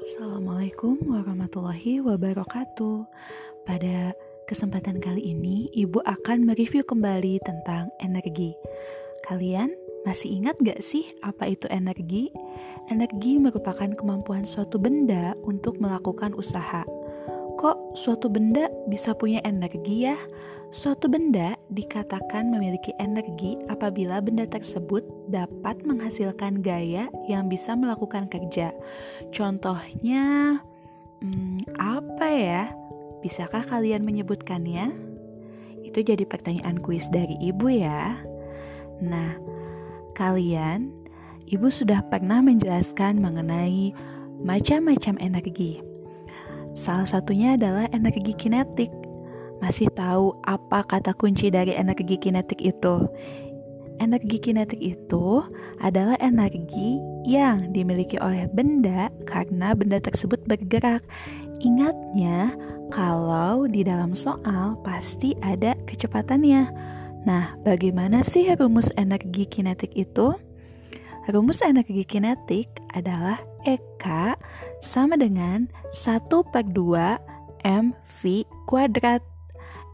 Assalamualaikum warahmatullahi wabarakatuh. Pada kesempatan kali ini, Ibu akan mereview kembali tentang energi. Kalian masih ingat gak sih apa itu energi? Energi merupakan kemampuan suatu benda untuk melakukan usaha. Kok suatu benda bisa punya energi ya? Suatu benda dikatakan memiliki energi apabila benda tersebut dapat menghasilkan gaya yang bisa melakukan kerja. Contohnya, hmm, apa ya? Bisakah kalian menyebutkannya? Itu jadi pertanyaan kuis dari ibu ya. Nah, kalian, ibu sudah pernah menjelaskan mengenai macam-macam energi. Salah satunya adalah energi kinetik masih tahu apa kata kunci dari energi kinetik itu? Energi kinetik itu adalah energi yang dimiliki oleh benda karena benda tersebut bergerak. Ingatnya, kalau di dalam soal pasti ada kecepatannya. Nah, bagaimana sih rumus energi kinetik itu? Rumus energi kinetik adalah EK sama dengan 1 per 2 mv kuadrat.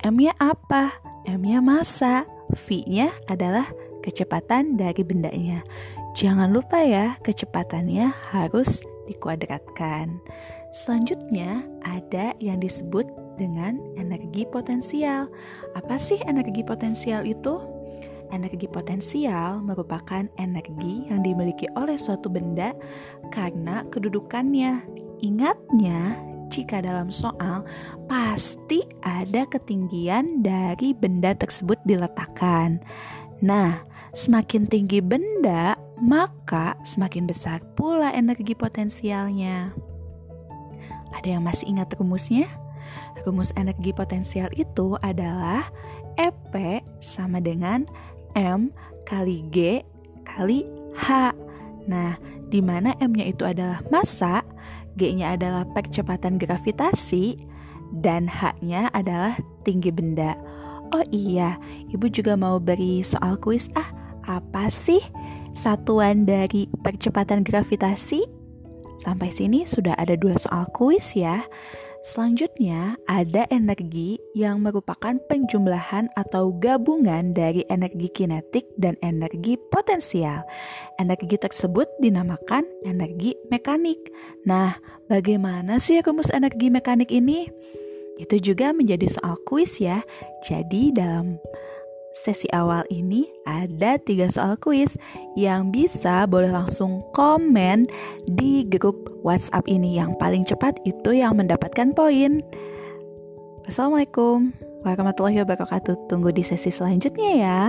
M-nya apa? M-nya massa, V-nya adalah kecepatan dari bendanya. Jangan lupa ya, kecepatannya harus dikuadratkan. Selanjutnya, ada yang disebut dengan energi potensial. Apa sih energi potensial itu? Energi potensial merupakan energi yang dimiliki oleh suatu benda karena kedudukannya. Ingatnya, jika dalam soal pasti ada ketinggian dari benda tersebut diletakkan. Nah, semakin tinggi benda, maka semakin besar pula energi potensialnya. Ada yang masih ingat rumusnya? Rumus energi potensial itu adalah EP sama dengan M kali G kali H. Nah, di mana M-nya itu adalah massa, G-nya adalah percepatan gravitasi, dan H-nya adalah tinggi benda. Oh iya, Ibu juga mau beri soal kuis ah, apa sih satuan dari percepatan gravitasi? Sampai sini sudah ada dua soal kuis ya. Selanjutnya, ada energi yang merupakan penjumlahan atau gabungan dari energi kinetik dan energi potensial. Energi tersebut dinamakan energi mekanik. Nah, bagaimana sih rumus energi mekanik ini? Itu juga menjadi soal kuis ya. Jadi dalam sesi awal ini ada tiga soal kuis yang bisa boleh langsung komen di grup WhatsApp ini. Yang paling cepat itu yang mendapatkan poin. Assalamualaikum warahmatullahi wabarakatuh. Tunggu di sesi selanjutnya ya.